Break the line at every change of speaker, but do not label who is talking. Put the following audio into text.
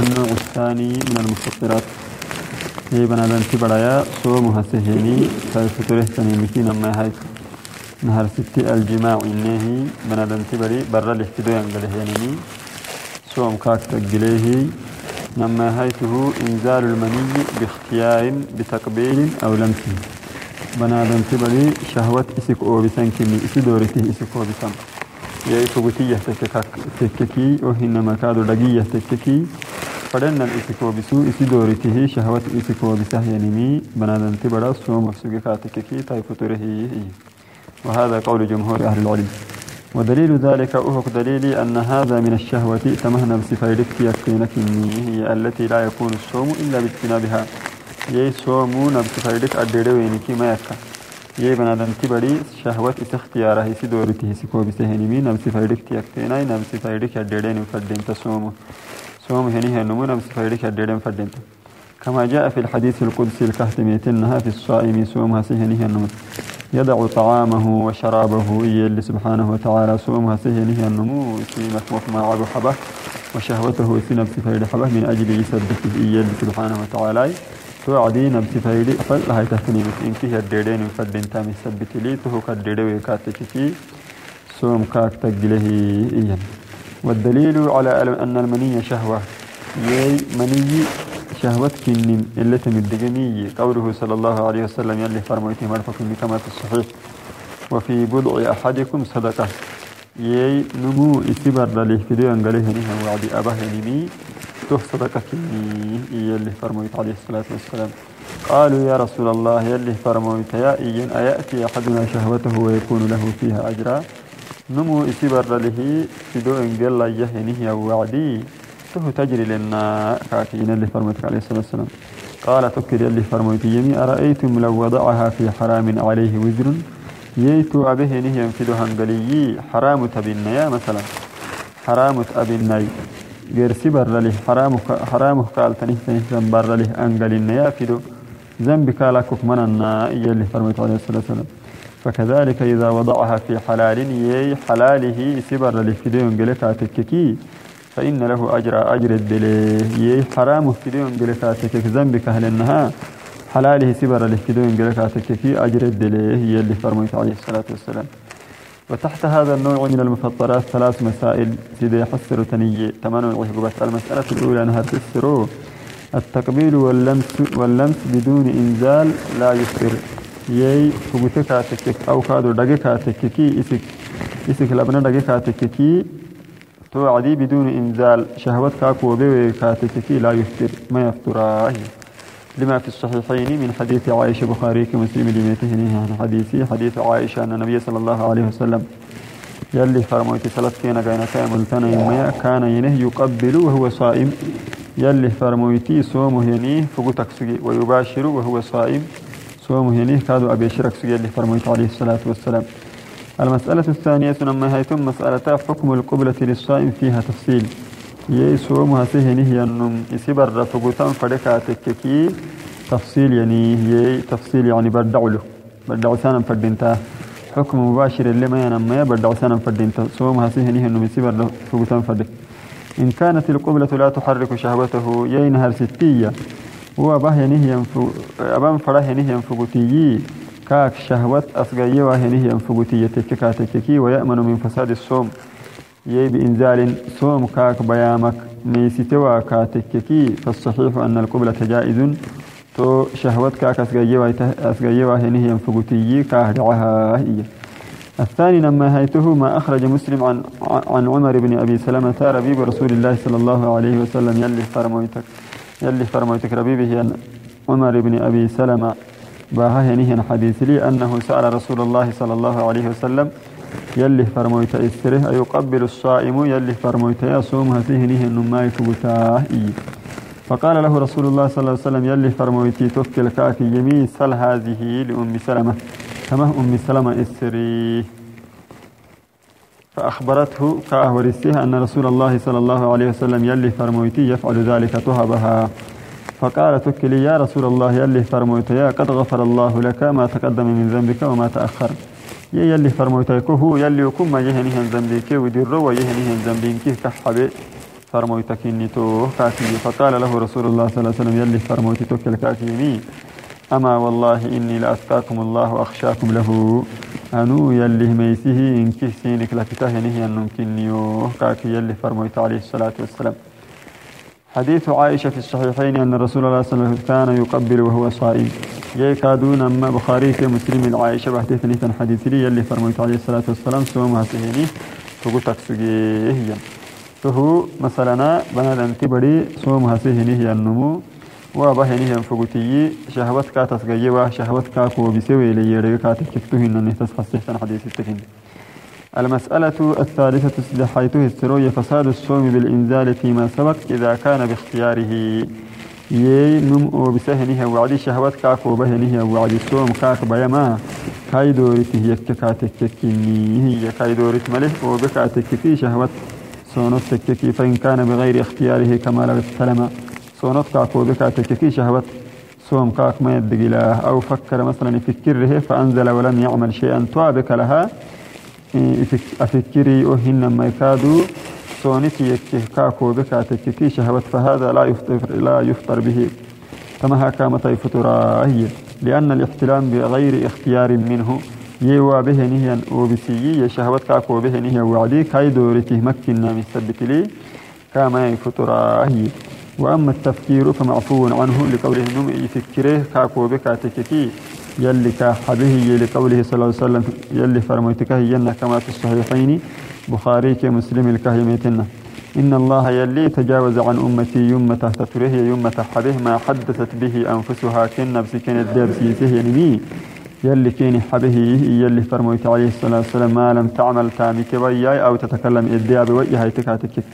النوع الثاني من المفطرات. هي بنادم تبرايا صومها سهيني فالفطره تنمكين ما هاي. نهار ستي الجماع إنه بنادم تبري برا الاحتدو ينقله صوم كاك تقليه نما هيته إنزال المني باختيار بتقبيل أو لمس. بنادم تبري شهوة إسك أو بسنكني إسي دورته إسك أو بسن يأي فقتية تككي وهنما كادو لقية تككي فدنا الإسكو بسو إسي دورته شهوة إسكو بسه ينمي بنادم تبرا صوم وسوق كاتككي تاي وهذا قول جمهور أهل العلم۔ ودليل ذلك أهك دليلي أن هذا من الشهوة تمهنا بسفيرك يكينك هي التي لا يكون الصوم إلا باجتنابها يي صومون بسفيرك أدريوينك ما يكا يي بنادم تبري شهوة اختياره سدورته سكو بسهنمي نبسي فيرك تيكتينا نبسي فيرك أدرين فردين تصومه صوم هنيه النمو نبسي فيرك أدرين فردين كما جاء في الحديث القدسي الكهتميتنها في الصائم صومها سهنيه النمو يدع طعامه وشرابه يلي سبحانه وتعالى صومها سهنيه النمو. سيمك وفما عبو حبة وشهوته في نفس فيرك حبة من أجل يسبته يلي سبحانه وتعالى. توعدي نبسي فايدي أفل هاي تهتني بس إنك هي الديرين فدين تامي سبت لي تهو كالديري ويكاتكي سوم كاك تقله إيان والدليل على أن المني شهوة. يي مني شهوة كنين اللي تمدقمي قوله صلى الله عليه وسلم يلي فرميته مرفق كما في الصحيح. وفي بضع أحدكم صدقة. يي نمو إسبر لليه في ديان قاله نها وعدي أباه نمي توه صدقة يلي فرميت عليه الصلاة والسلام. قالوا يا رسول الله يلي فرميت يا إيين أيأتي أحدنا شهوته ويكون له فيها أجرا؟ نمو إسبر له فدو إن قال الله يهنه وعدي توه تجري لنا كاكين اللي فرميت عليه الصلاة والسلام. قال تكر يلي فرميت يمي أرأيتم لو وضعها في حرام عليه وزر؟ ييتو أبه نهي فدو هنقلي حرام تبين مثلا. حرام أبن غير سبر له حرام حرام قال تنه زنبر له أنقل يا فيدو ذنبك لكك من الناء اللي فرميت عليه الصلاة والسلام. فكذلك إذا وضعها في حلال يي حلاله سبر انقلك تككي فإن له أجر أجر الدليه يي حرام انقلك تكك ذنبك أهل النها حلاله سبر انقلك تككي أجر الدليه اللي فرميت عليه الصلاة والسلام. وتحت هذا النوع من المفطرات ثلاث مسائل سيدي يحسر تنيي تمنع وحقبت المسألة الأولى أنها تسر التقبيل واللمس واللمس بدون إنزال لا يفطر يي فقتك تكك أو كادو دقك تككي إسك إسك لبنا دقك تككي توعدي بدون إنزال شهوت كاكو بيوي كاتككي لا يفطر ما يفطراه لما في الصحيحين من حديث عائشة بخاري كمسلم لميتهنه عن حديثي حديث عائشة أن النبي صلى الله عليه وسلم يلي فرموتي ثلاث كينا كان كامل تنا يوميا كان ينه يقبل وهو صائم يلي فرموتي صومه ينيه فقوتك سجي ويباشر وهو صائم صومه ينيه كادو أبي شرك سجي يلي فرموتي عليه الصلاة والسلام. المسألة الثانية لما هيتم مسألة حكم القبلة للصائم فيها تفصيل. يي صومها سهنه ينم يسبر فقوتان فركا تككي. تفصيل يعني يي تفصيل يعني بردع له. بردع سانا فردينتا حكم مباشر اللي ما ينمى بردع سانا فردينتا صومها سهنه ينم يسبر فقوتان فردك إن كانت القبلة لا تحرك شهوته يينهر ستية؟ هو به ينهي أبان فرح ينهي ينفقتي كاك شهوة أسقية وهنهي ينفقتي تككا تككي ويأمن من فساد الصوم يي بإنزال صوم كاك بيامك نيسيتوا كاتككي فالصحيح أن القبلة جائز تو شهوت كاك أسقيوا هنه ينفقتي كاهدعها هي الثاني لما هيته ما أخرج مسلم عن عن عمر بن أبي سلمة ربيب رسول الله صلى الله عليه وسلم يلي فرمويتك يلي فرمويتك ربيبه عمر بن أبي سلمة باها هنه حديث لي أنه سأل رسول الله صلى الله عليه وسلم يلي فرمويت إسره أيقبل الصائم؟ يلي فرمويت يصوم؟ هسيه النماء فقتاه فقال له رسول الله صلى الله عليه وسلم يلي فرمويتي توكل كاكي يمي سل هذه لأم سلمة؟ كما أم سلمة إسري. فأخبرته كأهورسها أن رسول الله صلى الله عليه وسلم يلي فرمويتي يفعل ذلك تهبها فقال تكلي يا رسول الله يلي فرمويت يا قد غفر الله لك ما تقدم من ذنبك وما تأخر. يلي فرمويت هو يلي يكون ما يهني هن ذنبك وديرو ويهني هن ذنبك كحبي فرمويتك إني تو كاكي فقال له رسول الله صلى الله عليه وسلم يلي فرمويتي توكل كاكيمي أما والله إني لأتقاكم الله وأخشاكم له. أنو يلي ميسه إن كسينك لكتهنه أن نمكنيو كاكي يلي فرمويت عليه الصلاة والسلام. حديث عائشة في الصحيحين أن رسول الله صلى الله عليه وسلم كان يقبل وهو صائم. جاي كادون أما بخاري في مسلم العائشة بحديث نيتن حديث لي يلي فرميت عليه الصلاة والسلام. سوما سهيني فقلتك سجيه فهو مثلا بنا انتبري سوما سهيني هي النمو. وبهني هم فقتي شهوت كاتس جيوا شهوت كاكو بسوي لي يري كاتس كفتهن أن تسخص حديث التكين المسألة الثالثة حيث السروية فساد الصوم بالإنزال فيما سبق إذا كان باختياره. يي نم أو بسهنه وعدي شهوات كاك وبهنه وعدي الصوم كاك بيما. كاي دورت هي كاتك كني هي كاي دورت ملح وبكاتك في شهوات صونت تككي فإن كان بغير اختياره كما لو السلام صونت كاك وبكاتك في شهوات صوم كاك ما يدق أو فكر مثلا يفكره فأنزل ولم يعمل شيئا. توابك لها. أفكري أهن ما يكادوا صونتي يكيه كاكو بكا تككي شهوت فهذا لا يفطر لا يفطر به. كما متى هي. لأن الاحتلام بغير اختيار منه. يوا به نهيا وبسيي. شهوت كاكو به نهيا وعدي كاي دورته مكنا مثبت لي كما هي. وأما التفكير فمعفو عنه لقوله نم يفكره كاكو بكا تككي. يلي كحبه لقوله صلى الله عليه وسلم يلي فرميتك هي كما في الصحيحين بخاري كمسلم الكهيمتنا إن الله يلي تجاوز عن أمتي يوم تحت تره يوم حبه ما حدثت به أنفسها كن نفسي كانت درسيته يعني يلي كين حبه يلي فرميت عليه الصلاة والسلام ما لم تعمل تامك وياي أو تتكلم إديا بوجهها تكاتك